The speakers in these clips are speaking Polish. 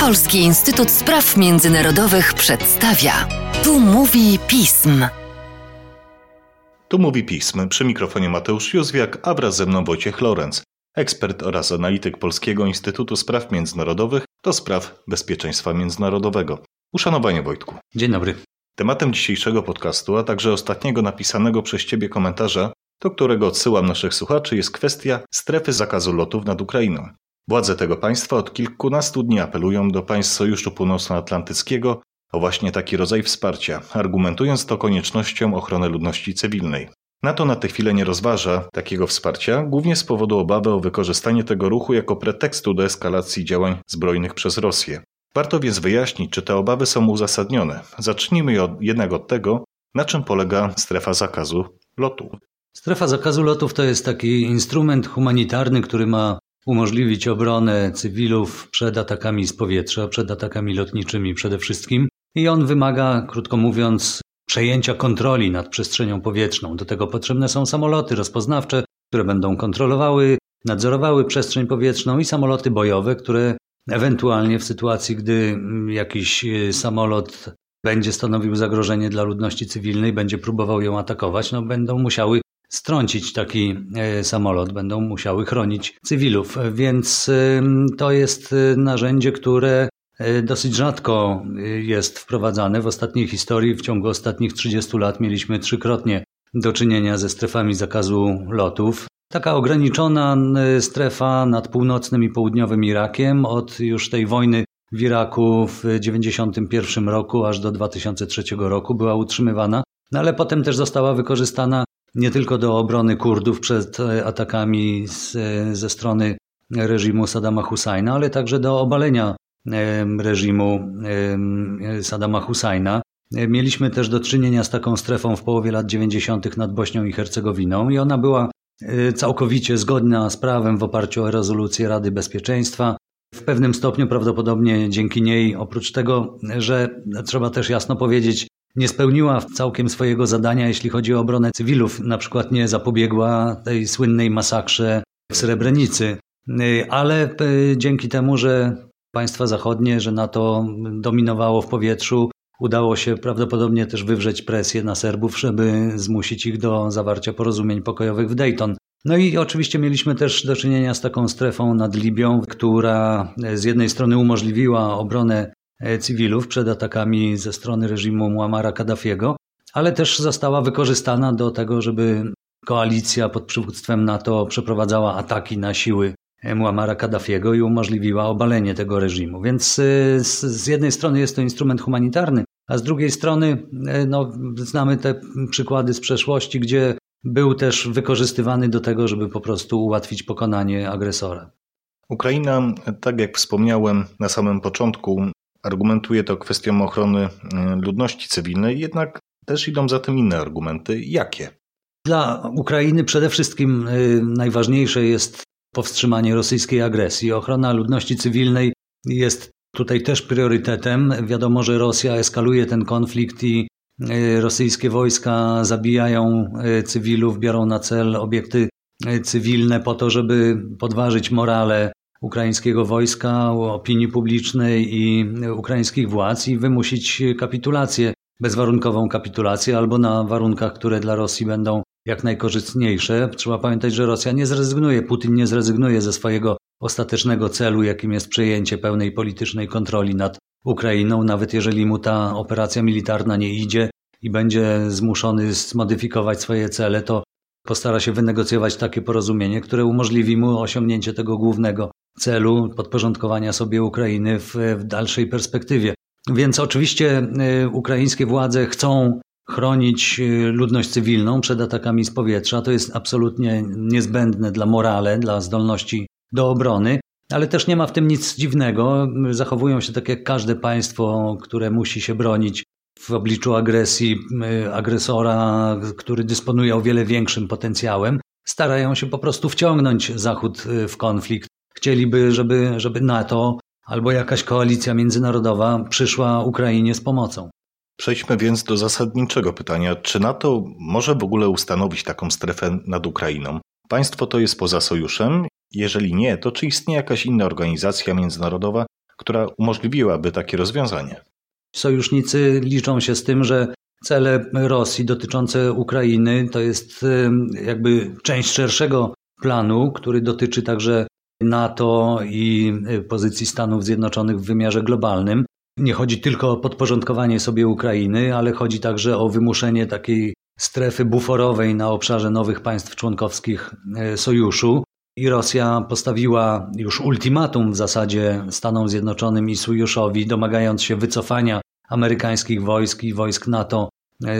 Polski Instytut Spraw Międzynarodowych przedstawia. Tu mówi pism. Tu mówi pism. Przy mikrofonie Mateusz Józwiak, a wraz ze mną Wojciech Lorenz, ekspert oraz analityk Polskiego Instytutu Spraw Międzynarodowych do spraw bezpieczeństwa międzynarodowego. Uszanowanie Wojtku. Dzień dobry. Tematem dzisiejszego podcastu, a także ostatniego napisanego przez Ciebie komentarza, do którego odsyłam naszych słuchaczy, jest kwestia strefy zakazu lotów nad Ukrainą. Władze tego państwa od kilkunastu dni apelują do państw Sojuszu Północnoatlantyckiego o właśnie taki rodzaj wsparcia, argumentując to koniecznością ochrony ludności cywilnej. NATO na tę chwilę nie rozważa takiego wsparcia, głównie z powodu obawy o wykorzystanie tego ruchu jako pretekstu do eskalacji działań zbrojnych przez Rosję. Warto więc wyjaśnić, czy te obawy są uzasadnione. Zacznijmy jednak od tego, na czym polega strefa zakazu lotu. Strefa zakazu lotów to jest taki instrument humanitarny, który ma umożliwić obronę cywilów przed atakami z powietrza, przed atakami lotniczymi przede wszystkim. I on wymaga, krótko mówiąc, przejęcia kontroli nad przestrzenią powietrzną. Do tego potrzebne są samoloty rozpoznawcze, które będą kontrolowały, nadzorowały przestrzeń powietrzną i samoloty bojowe, które ewentualnie w sytuacji, gdy jakiś e, samolot będzie stanowił zagrożenie dla ludności cywilnej, będzie próbował ją atakować, no będą musiały strącić taki e, samolot, będą musiały chronić cywilów. Więc to jest e, narzędzie, które e, dosyć rzadko jest wprowadzane. W ostatniej historii, w ciągu ostatnich 30 lat, mieliśmy trzykrotnie do czynienia ze strefami zakazu lotów. Taka ograniczona strefa nad północnym i południowym Irakiem od już tej wojny w Iraku w 1991 roku aż do 2003 roku była utrzymywana, no ale potem też została wykorzystana nie tylko do obrony Kurdów przed e, atakami z, ze strony reżimu Saddama Husajna, ale także do obalenia reżimu Saddama Husajna. Mieliśmy też do czynienia z taką strefą w połowie lat 90. nad Bośnią i Hercegowiną i ona była e, całkowicie zgodna z prawem w oparciu o rezolucję Rady Bezpieczeństwa. W pewnym stopniu prawdopodobnie dzięki niej, oprócz tego, że trzeba też jasno powiedzieć, nie spełniła całkiem swojego zadania, jeśli chodzi o obronę cywilów. Na przykład nie zapobiegła tej słynnej masakrze w Srebrenicy. Ale e, dzięki temu, że państwa zachodnie, że NATO dominowało w powietrzu, udało się prawdopodobnie też wywrzeć presję na Serbów, żeby zmusić ich do zawarcia porozumień pokojowych w Dayton. No i oczywiście mieliśmy też do czynienia z taką strefą nad Libią, która z jednej strony umożliwiła obronę E, cywilów przed atakami ze strony reżimu Muamara Kaddafiego, ale też została wykorzystana do tego, żeby koalicja pod przywództwem NATO przeprowadzała ataki na siły Muamara Kaddafiego i umożliwiła obalenie tego reżimu. Więc e, z jednej strony jest to instrument humanitarny, a z drugiej strony e, no, znamy te przykłady z przeszłości, gdzie był też wykorzystywany do tego, żeby po prostu ułatwić pokonanie agresora. Ukraina, tak jak wspomniałem na samym początku, argumentuje to kwestią ochrony e, ludności cywilnej, jednak też idą za tym inne argumenty. Jakie? Dla Ukrainy przede wszystkim e, najważniejsze jest powstrzymanie rosyjskiej agresji. Ochrona ludności cywilnej jest tutaj też priorytetem. Wiadomo, że Rosja eskaluje ten konflikt i e, rosyjskie wojska zabijają cywilów, biorą na cel obiekty cywilne po to, żeby podważyć morale ukraińskiego wojska, opinii publicznej i ukraińskich władz i wymusić kapitulację, bezwarunkową kapitulację albo na warunkach, które dla Rosji będą jak najkorzystniejsze. Trzeba pamiętać, że Rosja nie zrezygnuje, Putin nie zrezygnuje ze swojego ostatecznego celu, jakim jest przejęcie pełnej politycznej kontroli nad Ukrainą, nawet jeżeli mu ta operacja militarna nie idzie i będzie zmuszony zmodyfikować swoje cele, to postara się wynegocjować takie porozumienie, które umożliwi mu osiągnięcie tego głównego celu podporządkowania sobie Ukrainy w, w dalszej perspektywie. Więc oczywiście y, ukraińskie władze chcą chronić y, ludność cywilną przed atakami z powietrza. To jest absolutnie niezbędne dla morale, dla zdolności do obrony, ale też nie ma w tym nic dziwnego. Zachowują się tak jak każde państwo, które musi się bronić w obliczu agresji y, agresora, który dysponuje o wiele większym potencjałem. Starają się po prostu wciągnąć Zachód w konflikt chcieliby, żeby, żeby NATO albo jakaś koalicja międzynarodowa przyszła Ukrainie z pomocą. Przejdźmy więc do zasadniczego pytania: czy NATO może w ogóle ustanowić taką strefę nad Ukrainą? Państwo to jest poza sojuszem? Jeżeli nie, to czy istnieje jakaś inna organizacja międzynarodowa, która umożliwiłaby takie rozwiązanie. Sojusznicy liczą się z tym, że cele Rosji dotyczące Ukrainy to jest jakby część szerszego planu, który dotyczy także NATO i pozycji Stanów Zjednoczonych w wymiarze globalnym. Nie chodzi tylko o podporządkowanie sobie Ukrainy, ale chodzi także o wymuszenie takiej strefy buforowej na obszarze nowych państw członkowskich e, sojuszu. I Rosja postawiła już ultimatum w zasadzie Stanom Zjednoczonym i sojuszowi, domagając się wycofania amerykańskich wojsk i wojsk NATO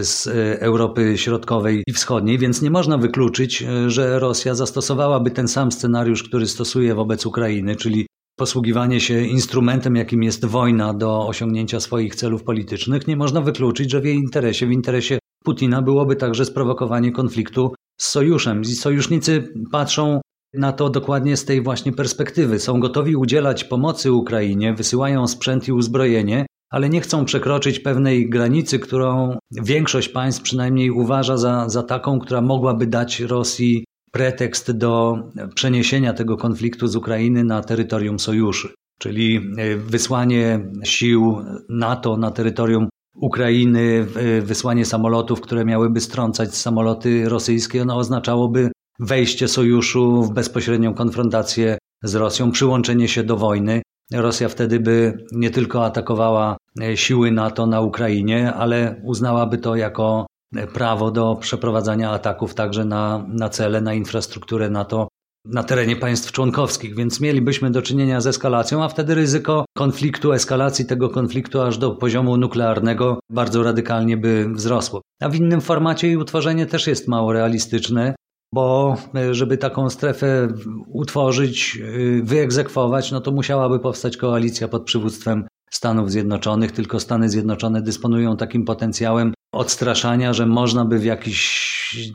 z e, Europy Środkowej i Wschodniej, więc nie można wykluczyć, że Rosja zastosowałaby ten sam scenariusz, który stosuje wobec Ukrainy, czyli posługiwanie się instrumentem, jakim jest wojna do osiągnięcia swoich celów politycznych, nie można wykluczyć, że w jej interesie, w interesie Putina byłoby także sprowokowanie konfliktu z sojuszem. I sojusznicy patrzą na to dokładnie z tej właśnie perspektywy. Są gotowi udzielać pomocy Ukrainie, wysyłają sprzęt i uzbrojenie, ale nie chcą przekroczyć pewnej granicy, którą większość państw przynajmniej uważa za, za taką, która mogłaby dać Rosji pretekst do przeniesienia tego konfliktu z Ukrainy na terytorium sojuszu. Czyli e, wysłanie sił NATO na terytorium Ukrainy, wysłanie samolotów, które miałyby strącać samoloty rosyjskie, no oznaczałoby wejście sojuszu w bezpośrednią konfrontację z Rosją, przyłączenie się do wojny. Rosja wtedy by nie tylko atakowała e, siły NATO na Ukrainie, ale uznałaby to jako e, prawo do przeprowadzania ataków także na, na cele, na infrastrukturę NATO na terenie państw członkowskich, więc mielibyśmy do czynienia z eskalacją, a wtedy ryzyko konfliktu, eskalacji tego konfliktu aż do poziomu nuklearnego bardzo radykalnie by wzrosło. A w innym formacie i utworzenie też jest mało realistyczne, bo e, żeby taką strefę utworzyć, e, wyegzekwować, no to musiałaby powstać koalicja pod przywództwem Stanów Zjednoczonych, tylko Stany Zjednoczone dysponują takim potencjałem odstraszania, że można by w jakiś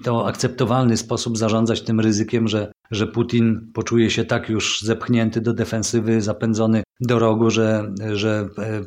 to akceptowalny sposób zarządzać tym ryzykiem, że, że Putin poczuje się tak już zepchnięty do defensywy, zapędzony do rogu, że, że e,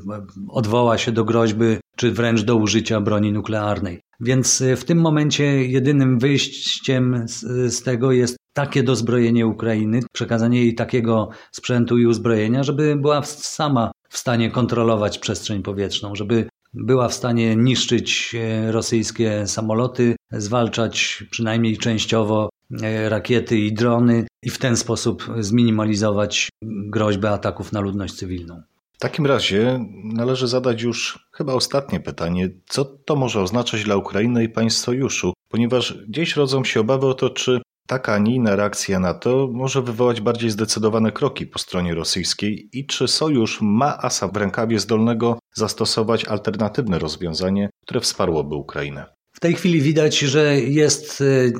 odwoła się do groźby, czy wręcz do użycia broni nuklearnej. Więc w tym momencie jedynym wyjściem z, z tego jest takie dozbrojenie Ukrainy, przekazanie jej takiego sprzętu i uzbrojenia, żeby była sama w stanie kontrolować przestrzeń powietrzną, żeby była w stanie niszczyć e, rosyjskie samoloty, zwalczać przynajmniej częściowo e, rakiety i drony i w ten sposób zminimalizować groźbę ataków na ludność cywilną. W takim razie należy zadać już chyba ostatnie pytanie: co to może oznaczać dla Ukrainy i państw sojuszu? Ponieważ gdzieś rodzą się obawy o to, czy Taka, a nie inna reakcja na to może wywołać bardziej zdecydowane kroki po stronie rosyjskiej i czy sojusz ma asa w rękawie zdolnego zastosować alternatywne rozwiązanie, które wsparłoby Ukrainę? W tej chwili widać, że jest y,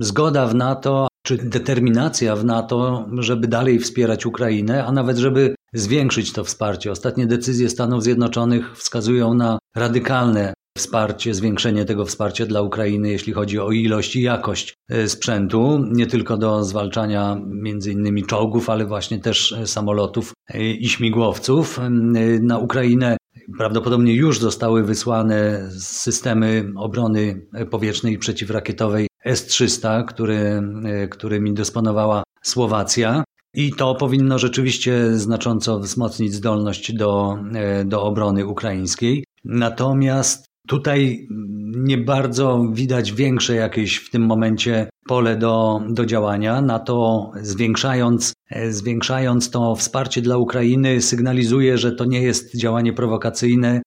zgoda w NATO, czy determinacja w NATO, żeby dalej wspierać Ukrainę, a nawet żeby zwiększyć to wsparcie. Ostatnie decyzje Stanów Zjednoczonych wskazują na radykalne wsparcie, zwiększenie tego wsparcia dla Ukrainy, jeśli chodzi o ilość i jakość e, sprzętu, nie tylko do zwalczania między innymi czołgów, ale właśnie też e, samolotów e, i śmigłowców. Na Ukrainę prawdopodobnie już zostały wysłane systemy obrony powietrznej i przeciwrakietowej S-300, który, którymi dysponowała Słowacja. I to powinno rzeczywiście znacząco wzmocnić zdolność do, do obrony ukraińskiej. Natomiast Tutaj nie bardzo widać większe jakieś w tym momencie pole do, do działania. Na to zwiększając, zwiększając to wsparcie dla Ukrainy, sygnalizuje, że to nie jest działanie prowokacyjne.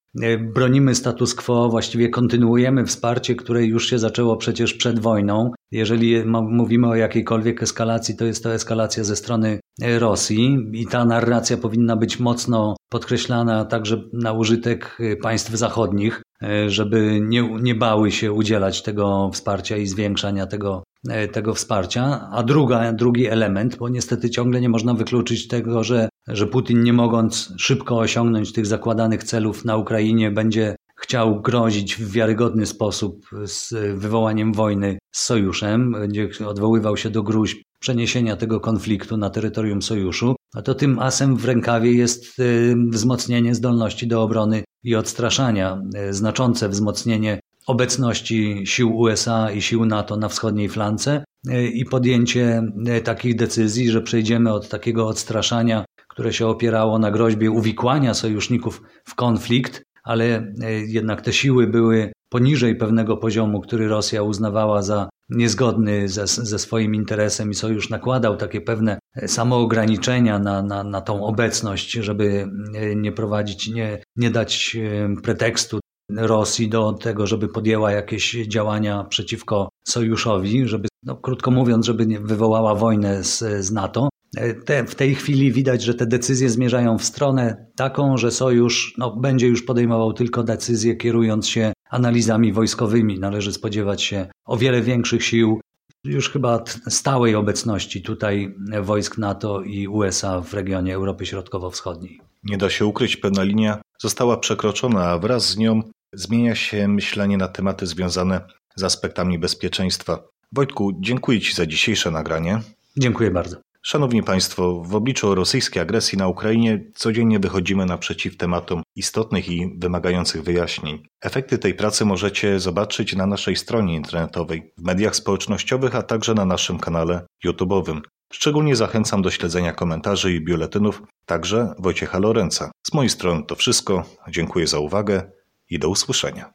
Bronimy status quo, właściwie kontynuujemy wsparcie, które już się zaczęło przecież przed wojną. Jeżeli mówimy o jakiejkolwiek eskalacji, to jest to eskalacja ze strony Rosji i ta narracja powinna być mocno podkreślana także na użytek państw zachodnich. E, żeby nie, nie bały się udzielać tego wsparcia i zwiększania tego, e, tego wsparcia. A druga, drugi element, bo niestety ciągle nie można wykluczyć tego, że, że Putin nie mogąc szybko osiągnąć tych zakładanych celów na Ukrainie, będzie chciał grozić w wiarygodny sposób z wywołaniem wojny z sojuszem, będzie odwoływał się do gruźb przeniesienia tego konfliktu na terytorium sojuszu, a to tym asem w rękawie jest y, wzmocnienie zdolności do obrony i odstraszania, y, znaczące wzmocnienie obecności sił USA i sił NATO na wschodniej flance y, i podjęcie takich decyzji, że przejdziemy od takiego odstraszania które się opierało na groźbie uwikłania sojuszników w konflikt, ale jednak te siły były poniżej pewnego poziomu, który Rosja uznawała za niezgodny ze, ze swoim interesem i sojusz nakładał takie pewne samoograniczenia na, na, na tą obecność, żeby nie prowadzić, nie, nie dać pretekstu Rosji do tego, żeby podjęła jakieś działania przeciwko sojuszowi, żeby, no, krótko mówiąc, żeby nie wywołała wojnę z, z NATO. Te, w tej chwili widać, że te decyzje zmierzają w stronę taką, że sojusz no, będzie już podejmował tylko decyzje kierując się analizami wojskowymi. Należy spodziewać się o wiele większych sił, już chyba stałej obecności tutaj wojsk NATO i USA w regionie Europy Środkowo-Wschodniej. Nie da się ukryć, pewna linia została przekroczona, a wraz z nią zmienia się myślenie na tematy związane z aspektami bezpieczeństwa. Wojtku, dziękuję Ci za dzisiejsze nagranie. Dziękuję bardzo. Szanowni Państwo, w obliczu rosyjskiej agresji na Ukrainie codziennie wychodzimy naprzeciw tematom istotnych i wymagających wyjaśnień. Efekty tej pracy możecie zobaczyć na naszej stronie internetowej, w mediach społecznościowych, a także na naszym kanale YouTube'owym. Szczególnie zachęcam do śledzenia komentarzy i biuletynów, także Wojciecha Lorenca. Z mojej strony to wszystko. Dziękuję za uwagę i do usłyszenia.